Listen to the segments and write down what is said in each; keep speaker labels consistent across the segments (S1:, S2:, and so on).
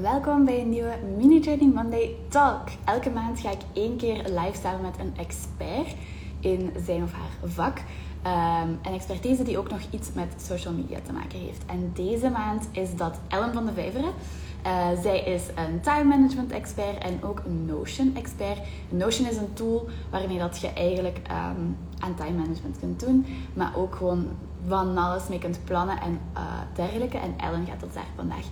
S1: Welkom bij een nieuwe Mini Trading Monday Talk. Elke maand ga ik één keer live staan met een expert in zijn of haar vak. Um, een expertise die ook nog iets met social media te maken heeft. En deze maand is dat Ellen van de Vijveren. Uh, zij is een time management expert en ook een Notion expert. Notion is een tool waarmee dat je eigenlijk um, aan time management kunt doen, maar ook gewoon van alles mee kunt plannen en uh, dergelijke. En Ellen gaat ons daar vandaag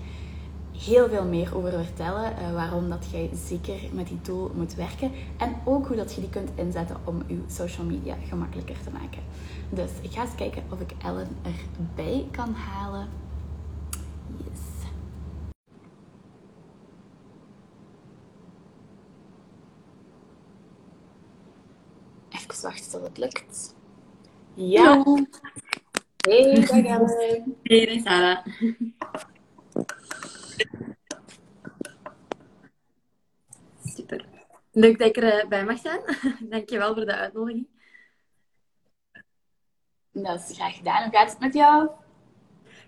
S1: heel veel meer over vertellen. Uh, waarom dat jij zeker met die tool moet werken. En ook hoe dat je die kunt inzetten om je social media gemakkelijker te maken. Dus ik ga eens kijken of ik Ellen erbij kan halen. Yes. Even wachten tot het lukt. Ja. Hey, dag Ellen.
S2: Hey, Sarah. Super. Leuk dat ik erbij mag zijn. Dankjewel voor de uitnodiging.
S1: Dat is graag gedaan. Hoe gaat het met jou?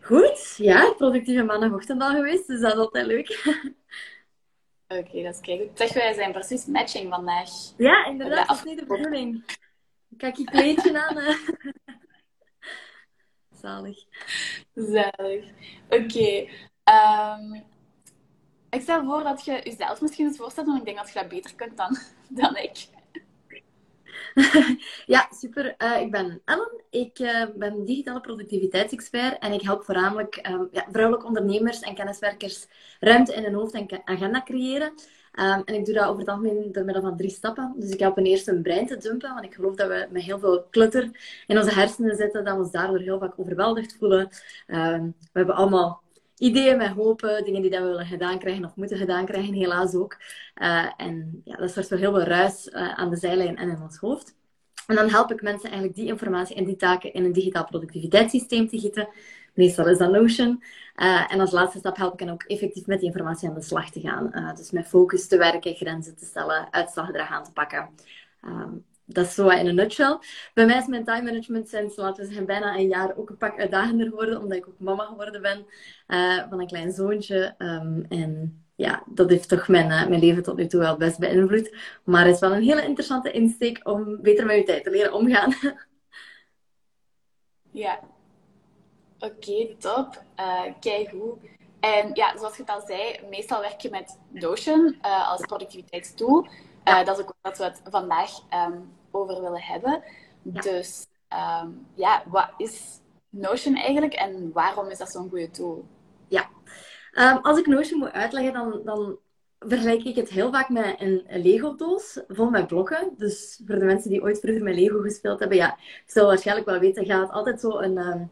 S2: Goed, ja. Productieve maandagochtend al geweest, dus dat is altijd leuk.
S1: Oké, dat is kijk. Zeg, wij zijn precies matching vandaag.
S2: Ja, inderdaad. Dat is niet de bedoeling. Kijk, je kleedje aan. Zalig.
S1: Zalig. Oké. Um, ik stel voor dat je jezelf misschien eens voorstelt, want ik denk dat je dat beter kunt dan, dan ik.
S2: ja, super. Uh, ik ben Ellen. Ik uh, ben digitale productiviteitsexpert en ik help voornamelijk um, ja, vrouwelijke ondernemers en kenniswerkers ruimte in hun hoofd en agenda creëren. Um, en ik doe dat over het algemeen door middel van drie stappen. Dus ik help een eerste een brein te dumpen, want ik geloof dat we met heel veel clutter in onze hersenen zitten, dat we ons daardoor heel vaak overweldigd voelen. Um, we hebben allemaal ideeën met hopen, dingen die dat we willen gedaan krijgen of moeten gedaan krijgen, helaas ook. Uh, en ja, dat zorgt voor heel veel ruis uh, aan de zijlijn en in ons hoofd. En dan help ik mensen eigenlijk die informatie en die taken in een digitaal productiviteitssysteem te gieten. Meestal is dat Notion. Uh, en als laatste stap help ik hen ook effectief met die informatie aan de slag te gaan. dus met focus te werken, grenzen te stellen, uitslaggedrag aan te pakken. Um, dat is zo in een nutshell. Bij mij is mijn time management sinds, laten we zeggen, bijna een jaar ook een pak uitdagender geworden, omdat ik ook mama geworden ben uh, van een klein zoontje. Um, en ja, dat heeft toch mijn, uh, mijn leven tot nu toe wel best beïnvloed. Maar het is wel een hele interessante insteek om beter met je tijd te leren omgaan.
S1: ja. Oké, okay, top. Uh, kijk hoe. En ja, zoals je het al zei, meestal werk je met Notion als productiviteitstool. Uh, dat is ook wat we het vandaag um, over willen hebben. Dus um, ja, wat is Notion eigenlijk en waarom is dat zo'n goede tool?
S2: Ja, um, als ik Notion moet uitleggen, dan, dan vergelijk ik het heel vaak met een Lego-doos vol met blokken. Dus voor de mensen die ooit vroeger met Lego gespeeld hebben, ja, zullen waarschijnlijk wel weten, gaat altijd zo een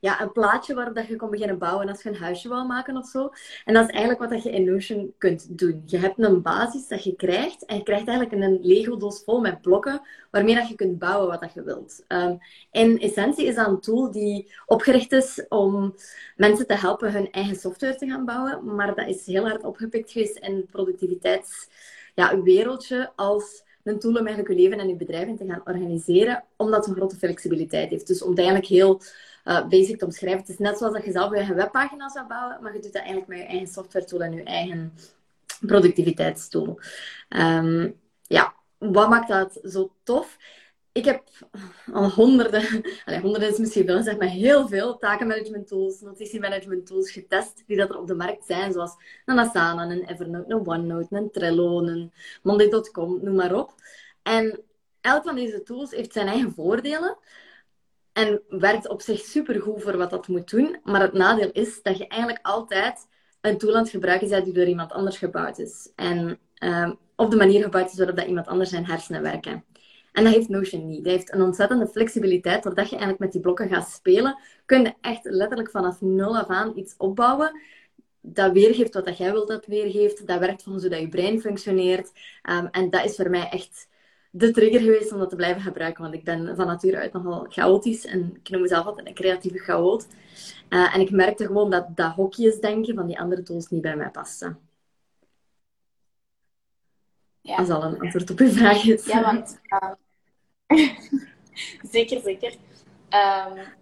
S2: ja, een plaatje waarop dat je kon beginnen bouwen als je een huisje wil maken of zo. En dat is eigenlijk wat dat je in Notion kunt doen. Je hebt een basis dat je krijgt en je krijgt eigenlijk een Lego-doos vol met blokken waarmee dat je kunt bouwen wat dat je wilt. Um, in essentie is dat een tool die opgericht is om mensen te helpen hun eigen software te gaan bouwen, maar dat is heel hard opgepikt geweest in het productiviteitswereldje ja, als een tool om eigenlijk je leven en je bedrijf in te gaan organiseren, omdat het een grote flexibiliteit heeft. Dus om het eigenlijk heel uh, basic te omschrijven. Het is net zoals dat je zelf je webpagina zou bouwen, maar je doet dat eigenlijk met je eigen software tool en je eigen productiviteitstool. Um, ja, wat maakt dat zo tof? Ik heb al honderden, honderden is misschien veel, zeg maar heel veel takenmanagement tools, notitiemanagement tools getest die dat er op de markt zijn, zoals een Asana, een Evernote, een OneNote, een Trello, een Monday.com, noem maar op. En elk van deze tools heeft zijn eigen voordelen. En werkt op zich supergoed voor wat dat moet doen. Maar het nadeel is dat je eigenlijk altijd een tool aan het gebruiken bent die door iemand anders gebouwd is. En uh, op de manier gebouwd is waarop dat iemand anders zijn hersenen werken. En dat heeft Notion niet. Dat heeft een ontzettende flexibiliteit. Doordat je eigenlijk met die blokken gaat spelen, kun je echt letterlijk vanaf nul af aan iets opbouwen dat weergeeft wat dat jij wilt dat weergeeft. Dat werkt van zodat je brein functioneert. Um, en dat is voor mij echt de trigger geweest om dat te blijven gebruiken. Want ik ben van nature uit nogal chaotisch. En ik noem mezelf altijd een creatieve chaot. Uh, en ik merkte gewoon dat dat hokjesdenken van die andere tools niet bij mij paste. Ja. Dat al een antwoord op uw vraag is.
S1: Ja, want... Uh, zeker, zeker. Um,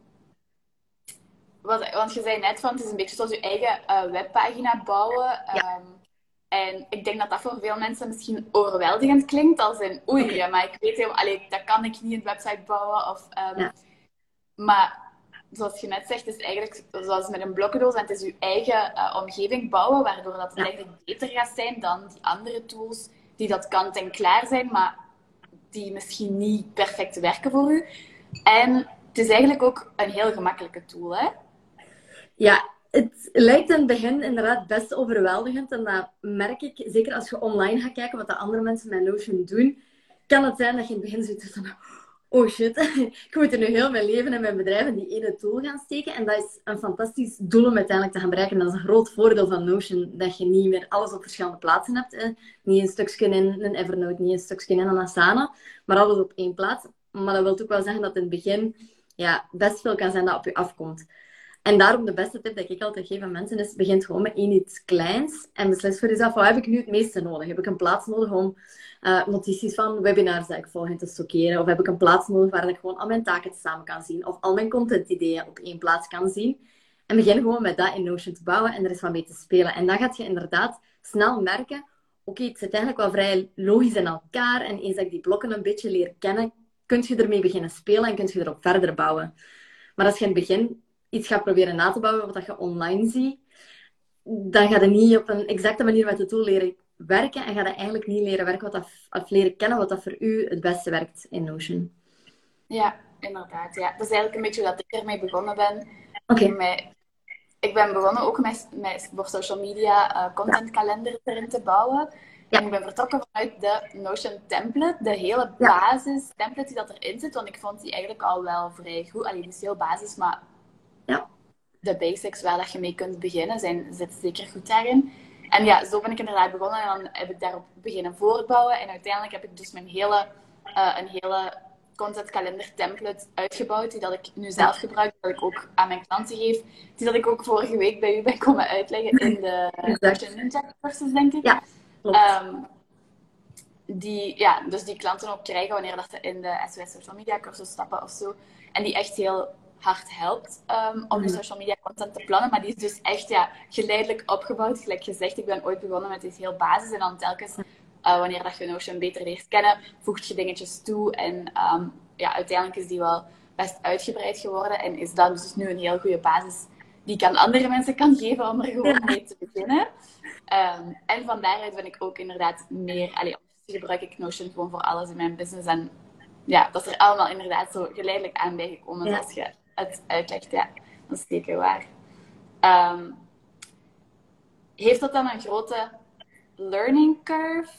S1: wat, want je zei net van, het is een beetje zoals je eigen uh, webpagina bouwen.
S2: Ja.
S1: Um, en ik denk dat dat voor veel mensen misschien overweldigend klinkt. Als in, oei, okay. ja, maar ik weet helemaal, allee, dat kan ik niet een website bouwen. Of, um, ja. Maar zoals je net zegt, is het eigenlijk zoals met een blokkendoos. En het is je eigen uh, omgeving bouwen, waardoor dat het ja. eigenlijk beter gaat zijn dan die andere tools die dat kant en klaar zijn, maar die misschien niet perfect werken voor u. En het is eigenlijk ook een heel gemakkelijke tool, hè?
S2: Ja, het lijkt in het begin inderdaad best overweldigend. En dat merk ik, zeker als je online gaat kijken wat de andere mensen met Notion doen, kan het zijn dat je in het begin zit van, oh shit, ik moet er nu heel mijn leven en mijn bedrijf in die ene tool gaan steken. En dat is een fantastisch doel om uiteindelijk te gaan bereiken. Dat is een groot voordeel van Notion, dat je niet meer alles op verschillende plaatsen hebt. Niet een stukje in een Evernote, niet een stukje in een Asana, maar alles op één plaats. Maar dat wil ook wel zeggen dat in het begin ja, best veel kan zijn dat op je afkomt. En daarom de beste tip dat ik altijd geef aan mensen is, begin gewoon met één iets kleins en beslis voor jezelf, wat heb ik nu het meeste nodig? Heb ik een plaats nodig om uh, notities van webinars die ik volg in te stockeren? Of heb ik een plaats nodig waar ik gewoon al mijn taken samen kan zien? Of al mijn contentideeën op één plaats kan zien? En begin gewoon met dat in Notion te bouwen en er eens wat mee te spelen. En dan gaat je inderdaad snel merken, oké, het zit eigenlijk wel vrij logisch in elkaar. En eens dat ik die blokken een beetje leer kennen, kun je ermee beginnen spelen en kun je erop verder bouwen. Maar als je in het begin iets gaat proberen na te bouwen wat je online ziet, dan ga je niet op een exacte manier met de tool leren werken en ga je eigenlijk niet leren werken wat dat, of leren kennen wat dat voor u het beste werkt in Notion.
S1: Ja, inderdaad. Ja. Dat is eigenlijk een beetje dat ik ermee begonnen ben.
S2: Oké.
S1: Okay. Ik ben begonnen ook met, met voor social media uh, contentkalender erin te bouwen. Ja. En ik ben vertrokken vanuit de Notion template, de hele basis template die dat erin zit. Want ik vond die eigenlijk al wel vrij goed. Alleen is heel basis, maar
S2: ja.
S1: de basics waar dat je mee kunt beginnen zijn, zitten zeker goed daarin. En ja, zo ben ik inderdaad begonnen en dan heb ik daarop beginnen voortbouwen. En uiteindelijk heb ik dus mijn hele, uh, een hele content kalender template uitgebouwd, die dat ik nu zelf gebruik, dat ik ook aan mijn klanten geef. Die dat ik ook vorige week bij u ben komen uitleggen in de Notion Ninja cursus, denk ik.
S2: Ja,
S1: um, die, ja, dus die klanten ook krijgen wanneer dat ze in de SOS Social Media cursus stappen of zo. En die echt heel hard helpt um, om je social media content te plannen. Maar die is dus echt ja, geleidelijk opgebouwd. Gelijk gezegd, ik ben ooit begonnen met iets heel basis. En dan telkens, uh, wanneer dat je Notion beter leert kennen, voegt je dingetjes toe. En um, ja, uiteindelijk is die wel best uitgebreid geworden. En is dat dus nu een heel goede basis die ik aan andere mensen kan geven om er gewoon mee te beginnen. Um, en van daaruit ben ik ook inderdaad meer... Allee, gebruik ik Notion gewoon voor alles in mijn business. En ja, dat is er allemaal inderdaad zo geleidelijk aan bijgekomen,
S2: Ja.
S1: zoals je het uitlegt. Ja, dat is zeker waar. Um, heeft dat dan een grote learning curve?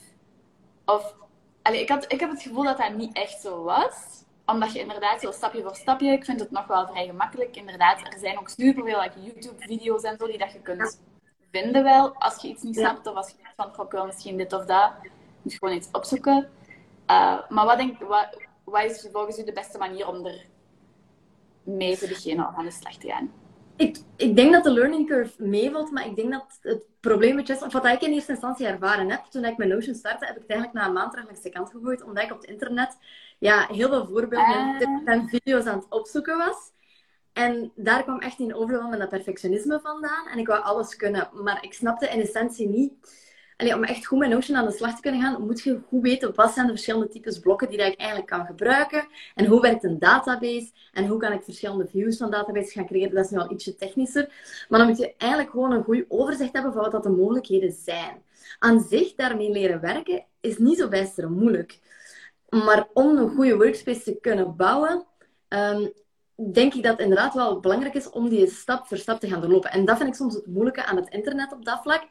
S1: Of, allee, ik, had, ik heb het gevoel dat dat niet echt zo was. Omdat je inderdaad zo stapje voor stapje, ik vind het nog wel vrij gemakkelijk. Inderdaad, er zijn ook superveel like, YouTube-video's en zo die dat je kunt vinden wel. Als je iets niet
S2: Ja.
S1: snapt of als je denkt van, "Goh, ik wil misschien dit of dat. moet je gewoon iets opzoeken. Uh, maar wat, denk, wat, wat is volgens u de beste manier om er mee te beginnen of aan de slag te gaan?
S2: Ik, ik denk dat de learning curve meevalt, maar ik denk dat het probleem is, of wat ik in eerste instantie ervaren heb, toen ik met Notion startte, heb ik het eigenlijk na een maand langs de kant gegooid, omdat ik op het internet ja, heel veel voorbeelden en
S1: Ah.
S2: en video's aan het opzoeken was. En daar kwam echt in overval met dat perfectionisme vandaan. En ik wou alles kunnen, maar ik snapte in essentie niet... Om echt goed met Notion aan de slag te kunnen gaan, moet je goed weten wat zijn de verschillende types blokken die ik eigenlijk kan gebruiken. En hoe werkt een database. En hoe kan ik verschillende views van databases gaan creëren. Dat is nu al ietsje technischer. Maar dan moet je eigenlijk gewoon een goed overzicht hebben van wat dat de mogelijkheden zijn. Aan zich daarmee leren werken is niet zo bijster moeilijk. Maar om een goede workspace te kunnen bouwen, um, denk ik dat het inderdaad wel belangrijk is om die stap voor stap te gaan doorlopen. En dat vind ik soms het moeilijke aan het internet op dat vlak.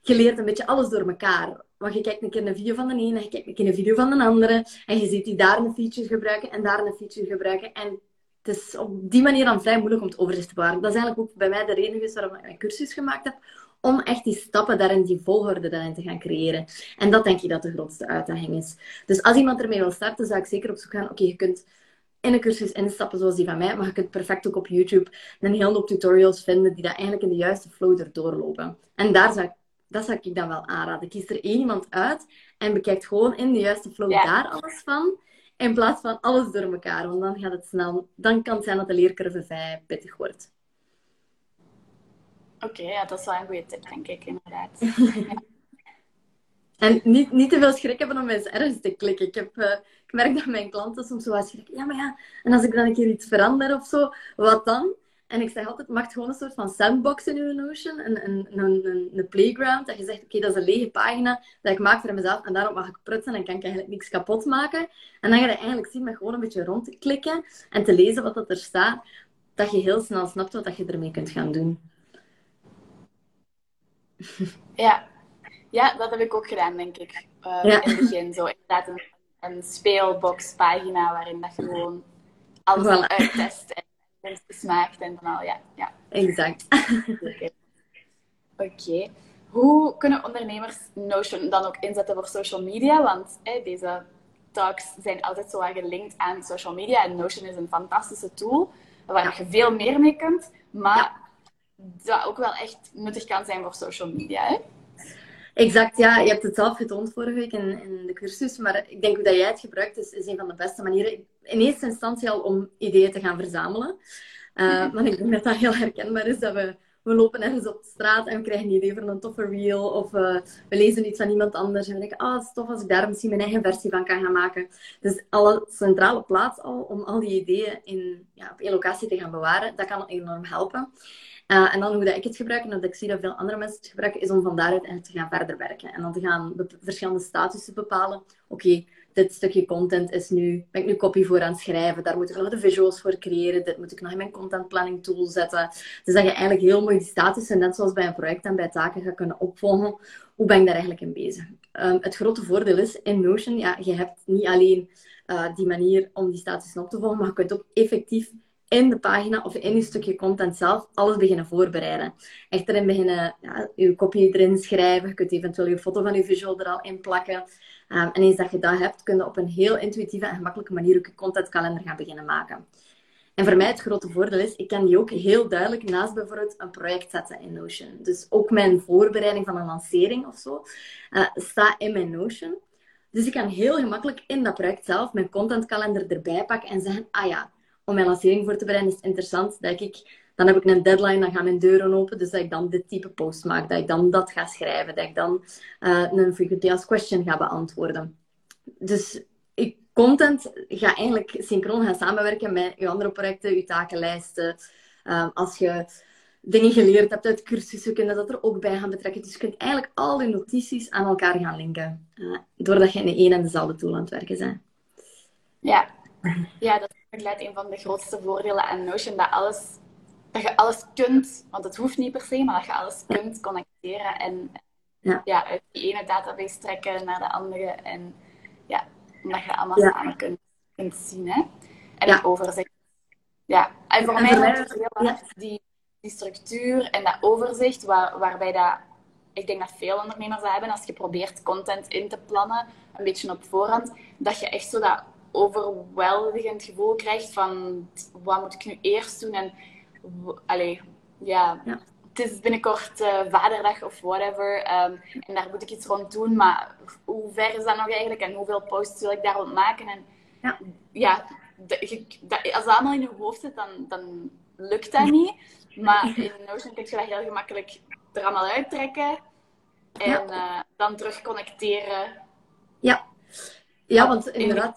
S2: Je leert een beetje alles door elkaar. Want je kijkt een keer een video van de ene, je kijkt een keer een video van de andere. En je ziet die daar een feature gebruiken en daar een feature gebruiken. En het is op die manier dan vrij moeilijk om het overzicht te bewaren. Dat is eigenlijk ook bij mij de reden geweest waarom ik mijn cursus gemaakt heb. Om echt die stappen daarin, die volgorde daarin te gaan creëren. En dat denk ik dat de grootste uitdaging is. Dus als iemand ermee wil starten, zou ik zeker op zoek gaan. Oké, je kunt in een cursus instappen zoals die van mij, maar je kunt perfect ook op YouTube een hele hoop tutorials vinden die dat eigenlijk in de juiste flow erdoor lopen. En daar zou ik, dat zou ik dan wel aanraden. Kies er één iemand uit en bekijkt gewoon in de juiste flow
S1: Ja.
S2: daar alles van. In plaats van alles door elkaar, want dan gaat het snel. Dan kan het zijn dat de leercurve vrij pittig wordt.
S1: Oké, ja, dat is wel een goede tip, denk ik, inderdaad.
S2: En niet, niet te veel schrik hebben om eens ergens te klikken. Ik, heb, uh, ik merk dat mijn klanten soms zo schrikken. Ja, maar ja, en als ik dan een keer iets verander of zo, wat dan? En ik zeg altijd, maak gewoon een soort van sandbox in je Notion. Een, een, een, een playground. Dat je zegt, oké, dat is een lege pagina dat ik maak voor mezelf. En daarop mag ik prutsen en kan ik eigenlijk niks kapot maken. En dan ga je eigenlijk zien met gewoon een beetje rond te klikken en te lezen wat dat er staat. Dat je heel snel snapt wat je ermee kunt gaan doen.
S1: Ja, ja, dat heb ik ook gedaan, denk ik. Uh, In het begin. Zo inderdaad een, een speelboxpagina waarin dat je gewoon alles voilà. uittest en mensen maakt en dan al, ja. ja.
S2: Exact.
S1: Oké. Hoe kunnen ondernemers Notion dan ook inzetten voor social media? Want deze talks zijn altijd zo gelinkt aan social media. En Notion is een fantastische tool waar je veel meer mee kunt. Maar dat ook wel echt nuttig kan zijn voor social media. Hè?
S2: Exact, ja. Je hebt het zelf getoond vorige week in, in de cursus. Maar ik denk dat jij het gebruikt is, is een van de beste manieren. In eerste instantie al om ideeën te gaan verzamelen. Uh, want ik denk dat dat heel herkenbaar is. Dat we, we lopen ergens op de straat en we krijgen een idee voor een toffe reel. Of uh, we lezen iets van iemand anders en we denken, ah, oh, het is tof als ik daar misschien mijn eigen versie van kan gaan maken. Dus alle centrale plaats al om al die ideeën in, ja, op één locatie te gaan bewaren, dat kan enorm helpen. Uh, en dan hoe dat ik het gebruik, en dat ik zie dat veel andere mensen het gebruiken, is om van daaruit te gaan verder werken. En dan te gaan verschillende statussen bepalen. Oké, dit stukje content is nu, ben ik nu copy voor aan het schrijven. Daar moet ik nog de visuals voor creëren. Dit moet ik nog in mijn content planning tool zetten. Dus dat je eigenlijk heel mooi die statussen, net zoals bij een project en bij taken, gaat kunnen opvolgen. Hoe ben ik daar eigenlijk in bezig? Um, het grote voordeel is, in Notion, ja, je hebt niet alleen uh, die manier om die statussen op te volgen, maar je kunt ook effectief in de pagina of in je stukje content zelf alles beginnen voorbereiden. Echt erin beginnen ja, je kopie erin schrijven. Je kunt eventueel je foto van je visual er al in plakken. Um, en eens dat je dat hebt, kun je op een heel intuïtieve en gemakkelijke manier ook je contentkalender gaan beginnen maken. En voor mij het grote voordeel is, ik kan die ook heel duidelijk naast bijvoorbeeld een project zetten in Notion. Dus ook mijn voorbereiding van een lancering of zo uh, staat in mijn Notion. Dus ik kan heel gemakkelijk in dat project zelf mijn contentkalender erbij pakken en zeggen, ah ja, om mijn lancering voor te bereiden, is het interessant dat ik, dan heb ik een deadline, dan gaan mijn deuren open, dus dat ik dan dit type post maak, dat ik dan dat ga schrijven, dat ik dan uh, een frequently asked question ga beantwoorden. Dus ik, content ga eigenlijk synchroon gaan samenwerken met je andere projecten, je takenlijsten. Um, als je dingen geleerd hebt uit cursussen, kun je dat er ook bij gaan betrekken. Dus je kunt eigenlijk al je notities aan elkaar gaan linken, uh, doordat je in één en dezelfde tool aan het werken bent.
S1: Ja, ja dat inderdaad een van de grootste voordelen aan Notion. Dat, alles, dat je alles kunt, want het hoeft niet per se, maar dat je alles kunt connecteren en ja. ja uit die ene database trekken naar de andere. En ja, omdat je allemaal samen kunt, kunt zien. Hè? En ja. overzicht. Ja, en voor mij is het heel erg die, die structuur en dat overzicht, waar, waarbij dat ik denk dat veel ondernemers dat hebben als je probeert content in te plannen, een beetje op voorhand, dat je echt zo dat overweldigend gevoel krijgt van wat moet ik nu eerst doen? En allee, ja, ja. het is binnenkort uh, vaderdag of whatever um, en daar moet ik iets rond doen, maar hoe ver is dat nog eigenlijk? En hoeveel posts wil ik daar rond maken? En ja, ja dat, als dat allemaal in je hoofd zit, dan, dan lukt dat niet. Maar in Notion kun je dat heel gemakkelijk er allemaal uittrekken. En ja. uh, dan terug connecteren.
S2: Ja, ja want inderdaad.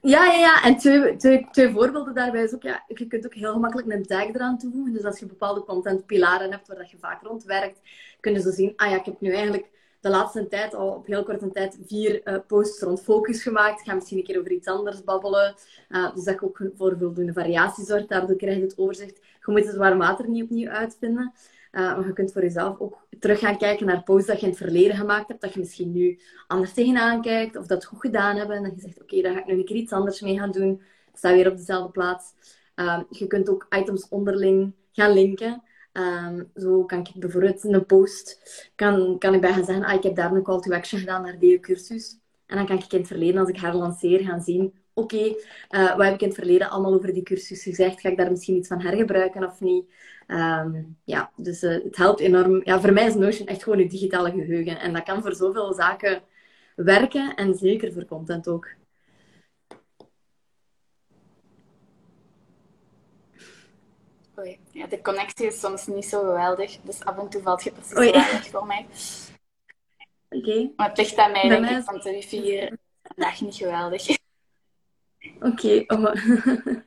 S2: Ja, ja, ja. En twee, twee, twee voorbeelden daarbij is ook, ja, je kunt ook heel gemakkelijk een tag eraan toevoegen. Dus als je bepaalde contentpilaren hebt waar dat je vaak rond werkt, kun je zo zien, ah ja, ik heb nu eigenlijk de laatste tijd al op heel korte tijd vier uh, posts rond focus gemaakt. Ik ga misschien een keer over iets anders babbelen. Uh, dus dat je ook voor voldoende variatie zorgt. Daardoor krijg je het overzicht. Je moet het warm water niet opnieuw uitvinden. Uh, maar je kunt voor jezelf ook terug gaan kijken naar posts dat je in het verleden gemaakt hebt. Dat je misschien nu anders tegenaan kijkt. Of dat goed gedaan hebben. En dat je zegt, oké, daar ga ik nu een keer iets anders mee gaan doen. Sta weer op dezelfde plaats. Uh, je kunt ook items onderling gaan linken. Um, zo kan ik bijvoorbeeld in een post kan, kan ik bij gaan zeggen, ah, ik heb daar een call to action gedaan naar die cursus. En dan kan ik in het verleden, als ik haar lanceer, gaan zien, oké, okay, uh, wat heb ik in het verleden allemaal over die cursus gezegd? Ga ik daar misschien iets van hergebruiken of niet? Um, ja, dus uh, het helpt enorm. Ja, voor mij is Notion echt gewoon een digitale geheugen. En dat kan voor zoveel zaken werken en zeker voor content ook.
S1: Oei. Ja, de connectie is soms niet zo geweldig, dus af en toe valt je precies Oei. weg voor mij.
S2: Oké.
S1: Maar het ligt aan mij, denk ik, want de wifi hier vandaag niet geweldig.
S2: Oké. Oh.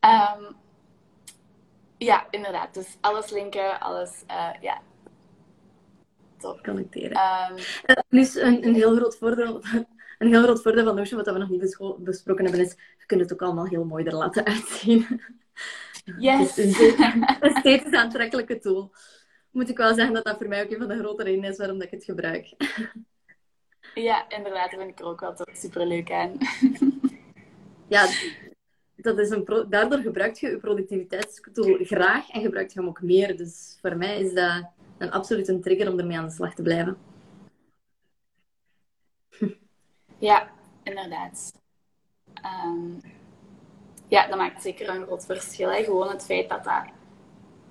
S1: Ehm, ja, inderdaad. Dus alles linken, alles, uh, ja.
S2: Top. Connecteren. Um, plus een, een heel groot voordeel een heel groot voordeel van Notion, wat we nog niet besproken hebben, is je kunt het ook allemaal heel mooi er laten uitzien.
S1: Yes.
S2: Het is een steeds aantrekkelijke tool. Moet ik wel zeggen dat dat voor mij ook een van de grote redenen is waarom ik het gebruik.
S1: Ja, inderdaad, dat vind ik er ook wel super leuk aan.
S2: Ja, dat is een daardoor gebruik je je productiviteitstool graag en gebruikt je hem ook meer. Dus voor mij is dat een absolute trigger om ermee aan de slag te blijven.
S1: Ja, inderdaad. Ehm, ja, dat maakt zeker een groot verschil. Gewoon het feit dat dat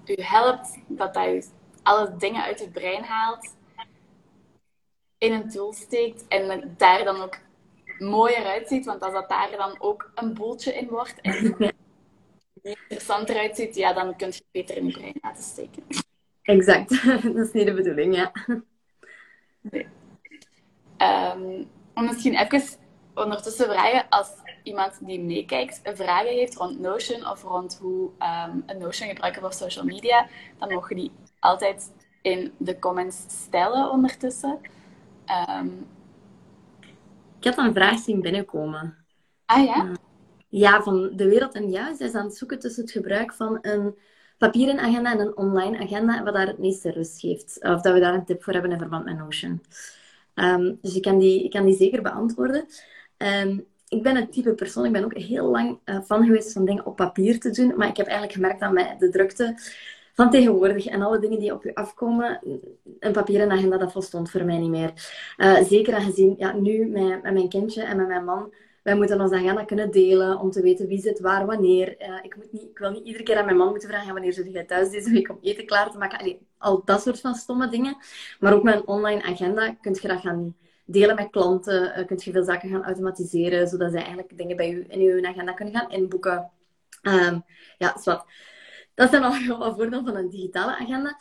S1: u helpt, dat dat u alle dingen uit je brein haalt, in een tool steekt en daar dan ook mooier uitziet. Want als dat daar dan ook een boeltje in wordt en interessanter uitziet, ja, dan kun je beter in je brein laten steken.
S2: Exact, dat is niet de bedoeling, ja.
S1: Nee. Um, om misschien even ondertussen vragen, als iemand die meekijkt vragen heeft rond Notion of rond hoe um, een Notion gebruiken voor social media, dan mogen die altijd in de comments stellen ondertussen. Um...
S2: Ik had een vraag zien binnenkomen.
S1: Ah ja?
S2: ja, van de wereld en juist. Zij is aan het zoeken tussen het gebruik van een papieren agenda en een online agenda, wat daar het meeste rust geeft. Of dat we daar een tip voor hebben in verband met Notion. Um, dus ik kan, die, ik kan die zeker beantwoorden. Um, ik ben het type persoon, ik ben ook heel lang uh, van geweest van dingen op papier te doen. Maar ik heb eigenlijk gemerkt dat met de drukte van tegenwoordig en alle dingen die op je afkomen, een papieren agenda, dat volstond voor mij niet meer. Uh, zeker aangezien, ja, nu met, met mijn kindje en met mijn man, wij moeten ons agenda kunnen delen om te weten wie zit waar, wanneer. Uh, ik, moet niet, ik wil niet iedere keer aan mijn man moeten vragen wanneer zit jij thuis deze week om eten klaar te maken. Al dat soort van stomme dingen. Maar ook met een online agenda kun je dat gaan delen met klanten. Uh, kun je veel zaken gaan automatiseren, zodat zij eigenlijk dingen bij u in uw agenda kunnen gaan inboeken. Um, ja, zwart. Dat zijn al heel wat voordelen van een digitale agenda.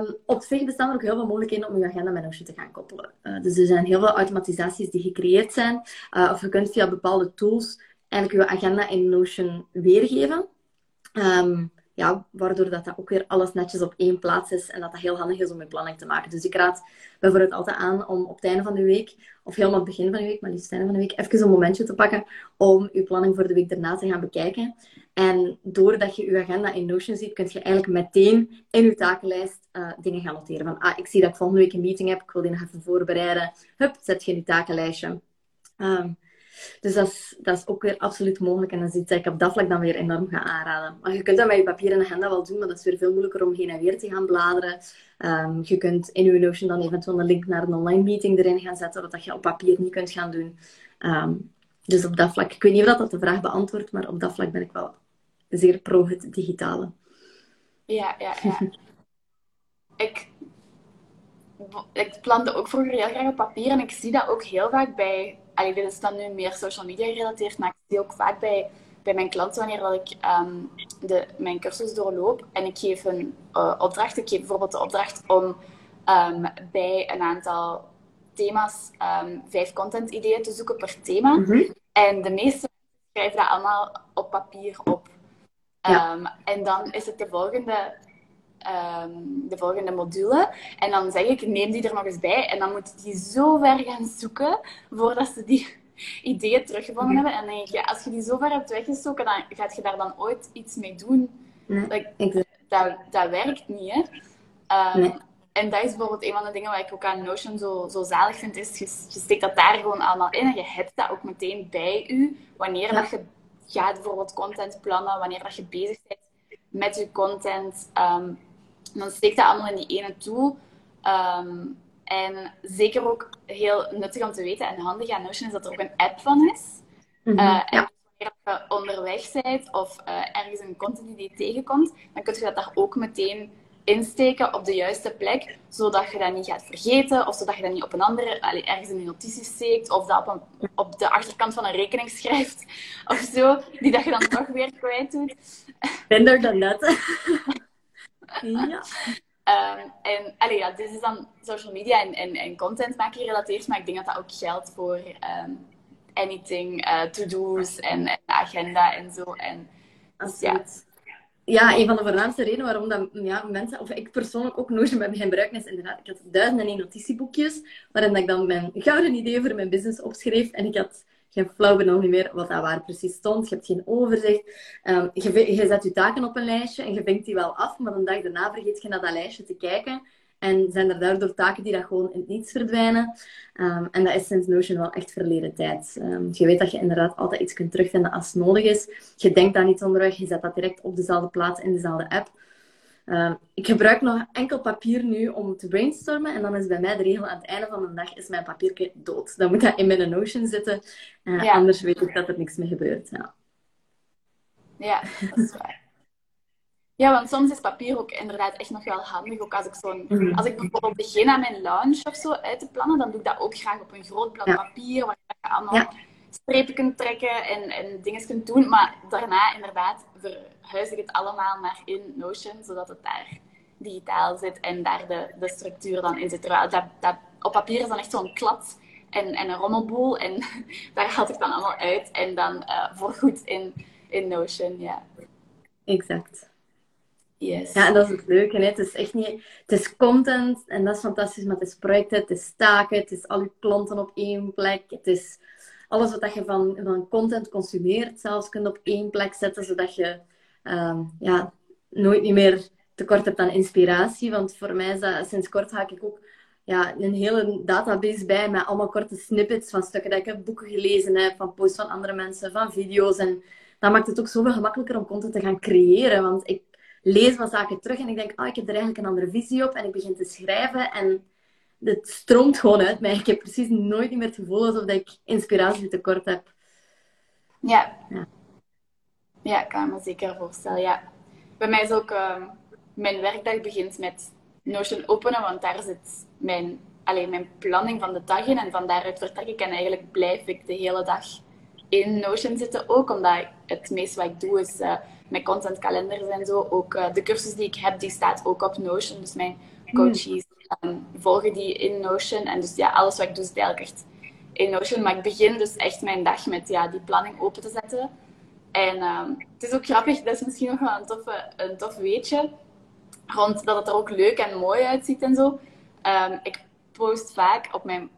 S2: Um, op zich bestaan er ook heel veel mogelijkheden om je agenda met Notion te gaan koppelen. Uh, dus er zijn heel veel automatisaties die gecreëerd zijn. Uh, of je kunt via bepaalde tools eigenlijk je agenda in Notion weergeven. Um, ja, waardoor dat, dat ook weer alles netjes op één plaats is en dat dat heel handig is om je planning te maken. Dus ik raad bijvoorbeeld altijd aan om op het einde van de week, of helemaal het begin van de week, maar liefst het einde van de week, even een momentje te pakken om je planning voor de week daarna te gaan bekijken. En doordat je je agenda in Notion ziet, kun je eigenlijk meteen in je takenlijst uh, dingen gaan noteren. Van, ah, ik zie dat ik volgende week een meeting heb, ik wil die nog even voorbereiden. Hup, zet je in je takenlijstje. Um, dus dat is, dat is ook weer absoluut mogelijk. En dat is iets dat ik op dat vlak dan weer enorm ga aanraden. Maar je kunt dat met je papier en agenda wel doen, maar dat is weer veel moeilijker om heen en weer te gaan bladeren. Um, je kunt in je Notion dan eventueel een link naar een online meeting erin gaan zetten, wat je op papier niet kunt gaan doen. Um, dus op dat vlak, ik weet niet of dat de vraag beantwoordt, maar op dat vlak ben ik wel zeer pro het digitale.
S1: Ja, ja, ja. ik, ik plante ook vroeger heel graag op papier en ik zie dat ook heel vaak bij allee, dit is dan nu meer social media gerelateerd, maar ik zie ook vaak bij, bij mijn klanten wanneer dat ik um, de, mijn cursus doorloop en ik geef een uh, opdracht. Ik geef bijvoorbeeld de opdracht om um, bij een aantal thema's um, vijf content ideeën te zoeken per thema. Mm -hmm. En de meeste schrijven dat allemaal op papier op. Ja. en dan is het de volgende um, de volgende module. En dan zeg ik, neem die er nog eens bij. En dan moet die zo ver gaan zoeken voordat ze die ideeën teruggevonden hebben. En dan denk ik, ja, als je die zo ver hebt weggestoken, dan gaat je daar dan ooit iets mee doen.
S2: Nee,
S1: dat, dat werkt niet, hè. Um, nee. En dat is bijvoorbeeld een van de dingen wat ik ook aan Notion zo, zo zalig vind, is je, je steekt dat daar gewoon allemaal in en je hebt dat ook meteen bij je, wanneer dat je gaat bijvoorbeeld content plannen, wanneer dat je bezig bent met je content. Um, dan steekt dat allemaal in die ene tool. Um, en zeker ook heel nuttig om te weten en handig aan Notion is dat er ook een app van is. Mm -hmm, uh, en wanneer je onderweg bent of uh, ergens een content die je tegenkomt, dan kun je dat daar ook meteen insteken op de juiste plek, zodat je dat niet gaat vergeten, of zodat je dat niet op een andere, allee, ergens in je notities steekt, of dat op, een, op de achterkant van een rekening schrijft, of zo, die dat je dan toch weer kwijt doet.
S2: Minder dan dat. ja.
S1: Um, en allee, ja, dit is dan social media en, en, en content maken gerelateerd, maar ik denk dat dat ook geldt voor um, anything, uh, to-do's en, en, agenda en zo. En,
S2: dus, ja. Ja, een van de voornaamste redenen waarom dat, mensen, of ik persoonlijk ook Notion bij begin gebruiken, is inderdaad, ik had duizenden en notitieboekjes, waarin ik dan mijn gouden ideeën voor mijn business opschreef. En ik had geen flauw benul meer wat daar waar precies stond. Je hebt geen overzicht. Um, je, je, zet je taken op een lijstje en je vinkt die wel af, maar een dag daarna vergeet je naar dat lijstje te kijken. En zijn er daardoor taken die dat gewoon in het niets verdwijnen. Um, en dat is sinds Notion wel echt verleden tijd. Um, je weet dat je inderdaad altijd iets kunt terugvinden als nodig is. Je denkt daar niet onderweg, je zet dat direct op dezelfde plaats in dezelfde app. Um, ik gebruik nog enkel papier nu om te brainstormen. En dan is bij mij de regel aan het einde van de dag is mijn papiertje dood. Dan moet dat in mijn Notion zitten. Uh, ja. Anders weet ik dat er niks meer gebeurt. Ja,
S1: ja dat is waar. Ja, want soms is papier ook inderdaad echt nog wel handig. Ook als ik, zo'n, mm. als ik bijvoorbeeld begin aan mijn lunch of zo uit te plannen, dan doe ik dat ook graag op een groot blad ja. papier, waar je allemaal ja. strepen kunt trekken en, en dingen kunt doen. Maar daarna inderdaad verhuis ik het allemaal naar in Notion, zodat het daar digitaal zit en daar de, de structuur dan in zit. Terwijl dat, dat op papier is dan echt zo'n klad en, en een rommelboel. En daar haal ik dan allemaal uit en dan uh, voorgoed in, in Notion, ja.
S2: Exact.
S1: Yes.
S2: Ja, en dat is het leuke. Hè? Het is echt niet... Het is content en dat is fantastisch, maar het is projecten, het is taken, het is al je klanten op één plek. Het is alles wat je van, van content consumeert, zelfs kunt op één plek zetten, zodat je um, ja, nooit niet meer tekort hebt aan inspiratie. Want voor mij is dat, sinds kort haak ik ook ja, een hele database bij met allemaal korte snippets van stukken dat ik heb boeken gelezen heb, van posts van andere mensen, van video's. En dat maakt het ook zoveel gemakkelijker om content te gaan creëren. Want ik lees wat zaken terug en ik denk, ah, ik heb er eigenlijk een andere visie op. En ik begin te schrijven en het stroomt gewoon uit mij. Ik heb precies nooit meer het gevoel alsof ik inspiratie tekort heb.
S1: Ja. ja. Ja, ik kan me zeker voorstellen. Ja. Bij mij is ook uh, mijn werkdag begint met Notion openen, want daar zit mijn, alleen mijn planning van de dag in. En van daaruit vertrek ik en eigenlijk blijf ik de hele dag in Notion zitten. Ook omdat het meeste wat ik doe is uh, mijn contentkalenders en zo. Ook uh, de cursus die ik heb, die staat ook op Notion. Dus mijn coaches um, volgen die in Notion. En dus ja, alles wat ik doe zit eigenlijk echt in Notion. Maar ik begin dus echt mijn dag met ja, die planning open te zetten. En um, het is ook grappig, dat is misschien nog wel een, toffe, een tof weetje. Rond dat het er ook leuk en mooi uitziet en zo. Um, ik post vaak op mijn,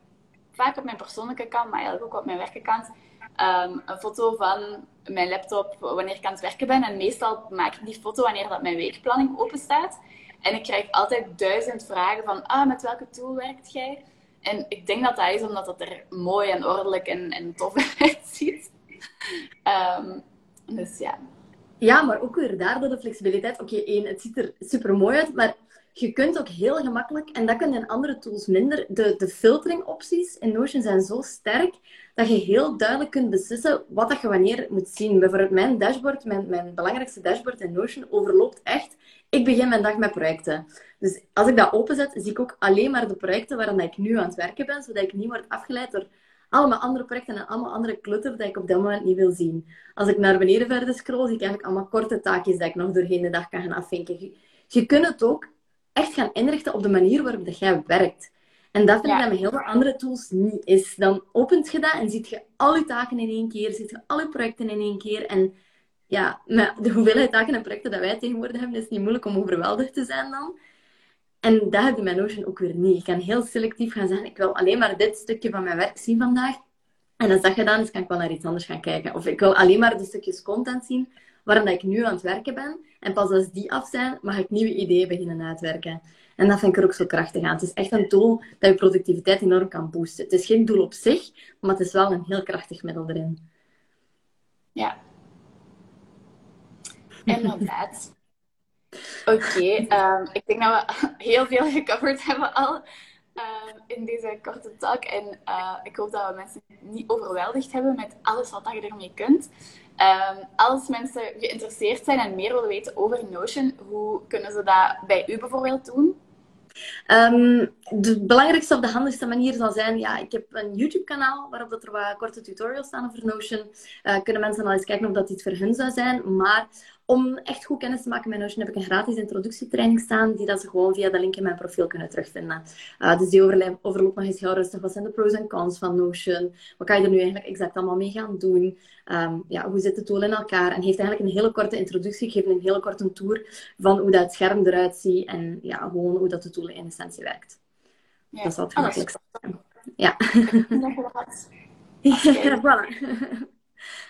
S1: vaak op mijn persoonlijke kant, maar eigenlijk ook op mijn werkenkant, um, een foto van mijn laptop wanneer ik aan het werken ben. En meestal maak ik die foto wanneer dat mijn weekplanning open staat. En ik krijg altijd duizend vragen van, ah, met welke tool werkt jij? En ik denk dat dat is omdat het er mooi en ordelijk en, en tof uitziet. Um, dus ja.
S2: Ja, maar ook weer daardoor de flexibiliteit. Oké, één, het ziet er super mooi uit, maar je kunt ook heel gemakkelijk, en dat kun je in andere tools minder, de, de filteringopties in Notion zijn zo sterk dat je heel duidelijk kunt beslissen wat dat je wanneer moet zien. Bijvoorbeeld mijn dashboard, mijn, mijn belangrijkste dashboard in Notion, overloopt echt. Ik begin mijn dag met projecten. Dus als ik dat openzet, zie ik ook alleen maar de projecten waar ik nu aan het werken ben, zodat ik niet word afgeleid door allemaal andere projecten en allemaal andere clutter dat ik op dat moment niet wil zien. Als ik naar beneden verder scroll, zie ik eigenlijk allemaal korte taakjes dat ik nog doorheen de dag kan gaan afvinken. Je kunt het ook echt gaan inrichten op de manier waarop dat jij werkt. En dat vind ik dat met heel veel andere tools niet is. Dan opent je dat en ziet je al je taken in één keer, ziet je al je projecten in één keer. En ja, met de hoeveelheid taken en projecten dat wij tegenwoordig hebben, is het niet moeilijk om overweldigd te zijn dan. En dat heb je met Notion ook weer niet. Ik kan heel selectief gaan zeggen, ik wil alleen maar dit stukje van mijn werk zien vandaag. En als dat gedaan is, kan ik wel naar iets anders gaan kijken. Of ik wil alleen maar de stukjes content zien waarom dat ik nu aan het werken ben. En pas als die af zijn, mag ik nieuwe ideeën beginnen uitwerken. En dat vind ik er ook zo krachtig aan. Het is echt een tool dat je productiviteit enorm kan boosten. Het is geen doel op zich, maar het is wel een heel krachtig middel erin.
S1: Ja. Inderdaad. Oké, ehm, ik denk dat we heel veel gecoverd hebben al ehm, in deze korte talk. En uh, ik hoop dat we mensen niet overweldigd hebben met alles wat je ermee kunt. Ehm, als mensen geïnteresseerd zijn en meer willen weten over Notion, hoe kunnen ze dat bij u bijvoorbeeld doen?
S2: Um, de belangrijkste of de handigste manier zal zijn, ja, ik heb een YouTube-kanaal waarop dat er wat korte tutorials staan over Notion. Uh, kunnen mensen al eens kijken of dat iets voor hun zou zijn. Maar om echt goed kennis te maken met Notion heb ik een gratis introductietraining staan, die dat ze gewoon via de link in mijn profiel kunnen terugvinden. Uh, dus die overloopt nog eens heel rustig. Wat zijn de pros en cons van Notion? Wat kan je er nu eigenlijk exact allemaal mee gaan doen? Um, ja, hoe zit de tool in elkaar? En heeft eigenlijk een hele korte introductie gegeven, een hele korte tour van hoe dat scherm eruit ziet en ja, gewoon hoe dat de tool in essentie werkt. Ja. Dat is wat gemakkelijkste. Ja. ja, voilà.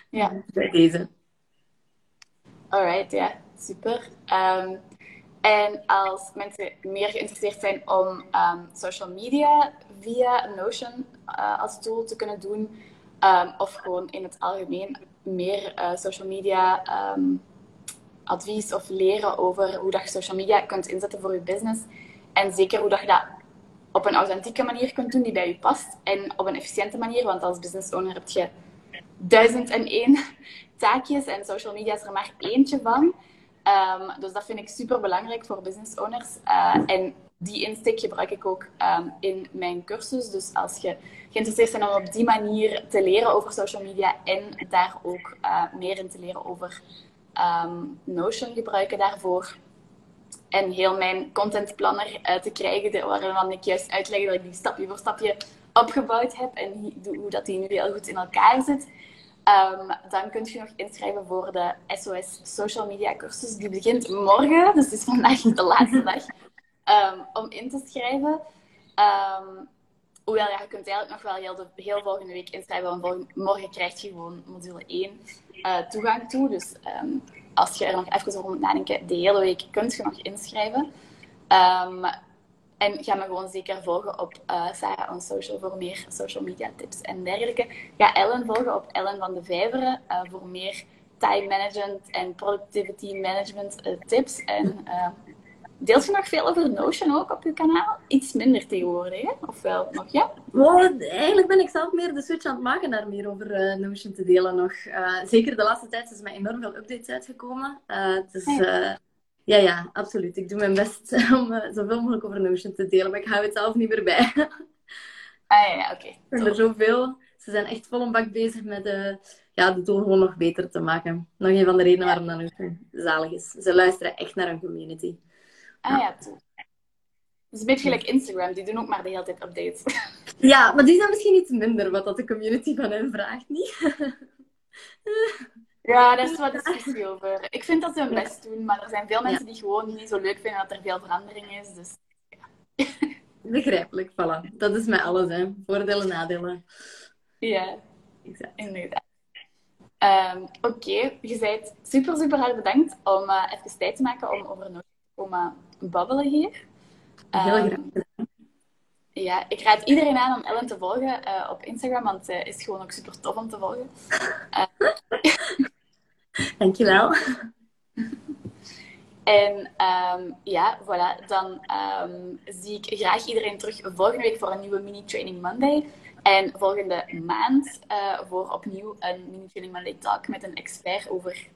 S1: Ja.
S2: Bij deze.
S1: Alright, ja, super. Um, en als mensen meer geïnteresseerd zijn om um, social media via Notion uh, als tool te kunnen doen, um, of gewoon in het algemeen meer uh, social media advies of leren over hoe dat je social media kunt inzetten voor je business. En zeker hoe dat je dat op een authentieke manier kunt doen die bij je past. En op een efficiënte manier, want als business owner heb je duizend en één taakjes en social media is er maar eentje van. Um, dus dat vind ik super belangrijk voor business owners. Uh, en die insteek gebruik ik ook um, in mijn cursus. Dus als je geïnteresseerd bent om op die manier te leren over social media en daar ook uh, meer in te leren over um, Notion gebruiken daarvoor. En heel mijn contentplanner uh, te krijgen, waarin ik juist uitleg dat ik die stapje voor stapje opgebouwd heb en hoe dat die nu heel goed in elkaar zit. Um, dan kun je nog inschrijven voor de SOS Social Media cursus. Die begint morgen, dus het is vandaag de laatste dag um, om in te schrijven. Um, hoewel, ja, je kunt eigenlijk nog wel heel, de, heel volgende week inschrijven, want morgen krijg je gewoon module 1 uh, eh, toegang toe. Dus als je er nog even over moet nadenken, de hele week kunt je nog inschrijven. En ga me gewoon zeker volgen op uh, Sarah on Social voor meer social media tips en dergelijke. Ga Ellen volgen op Ellen van de Vijveren uh, voor meer time management en productivity management uh, tips. En deelt je nog veel over Notion ook op je kanaal? Iets minder tegenwoordig, hè? Of wel nog, ja?
S2: Well, eigenlijk ben ik zelf meer de switch aan het maken naar meer over Notion te delen nog. zeker de laatste tijd is er enorm veel updates uitgekomen. Ah, ja, ja, absoluut. Ik doe mijn best om uh, zoveel mogelijk over Notion te delen, maar ik hou het zelf niet meer bij.
S1: ah ja, oké. Okay.
S2: Er zijn zoveel. Ze zijn echt vol een bak bezig met uh, ja, de tool gewoon nog beter te maken. Nog een van de redenen waarom dat Notion zalig is. Ze luisteren echt naar hun community.
S1: Ah ja, toe. Het is een beetje gelijk Instagram, die doen ook maar de hele tijd updates.
S2: Ja, maar die zijn misschien iets minder wat dat de community van hen vraagt, niet?
S1: Ja, daar is wat discussie over. Ik vind dat ze hun best doen, maar er zijn veel mensen die gewoon niet zo leuk vinden dat er veel verandering is. Dus, ja.
S2: Begrijpelijk, voilà. Dat is met alles, hè. Voordelen, nadelen.
S1: Ja, exact. inderdaad. Um, Oké, okay. je bent super, super hard bedankt om uh, even tijd te maken om over Noord te komen babbelen hier.
S2: Heel um, graag
S1: ja, ik raad iedereen aan om Ellen te volgen uh, op Instagram, want ze is gewoon ook super tof om te volgen.
S2: Dankjewel.
S1: En um, ja, voilà. Dan um, zie ik graag iedereen terug volgende week voor een nieuwe Mini Training Monday. En volgende maand uh, voor opnieuw een Mini Training Monday Talk met een expert over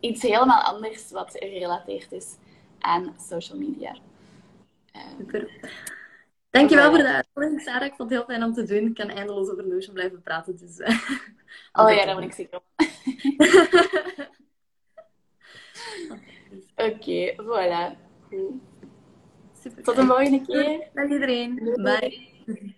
S1: iets helemaal anders wat gerelateerd is aan social media.
S2: Um, Super. Dankjewel voor de uitnodiging, Sarah. Ik vond het heel fijn om te doen. Ik kan eindeloos over Notion blijven praten. Dus, uh,
S1: oh ja, daar ben ik zeker op. Oké, okay, voilà. Super. Tot de volgende keer.
S2: Dag iedereen. Bye.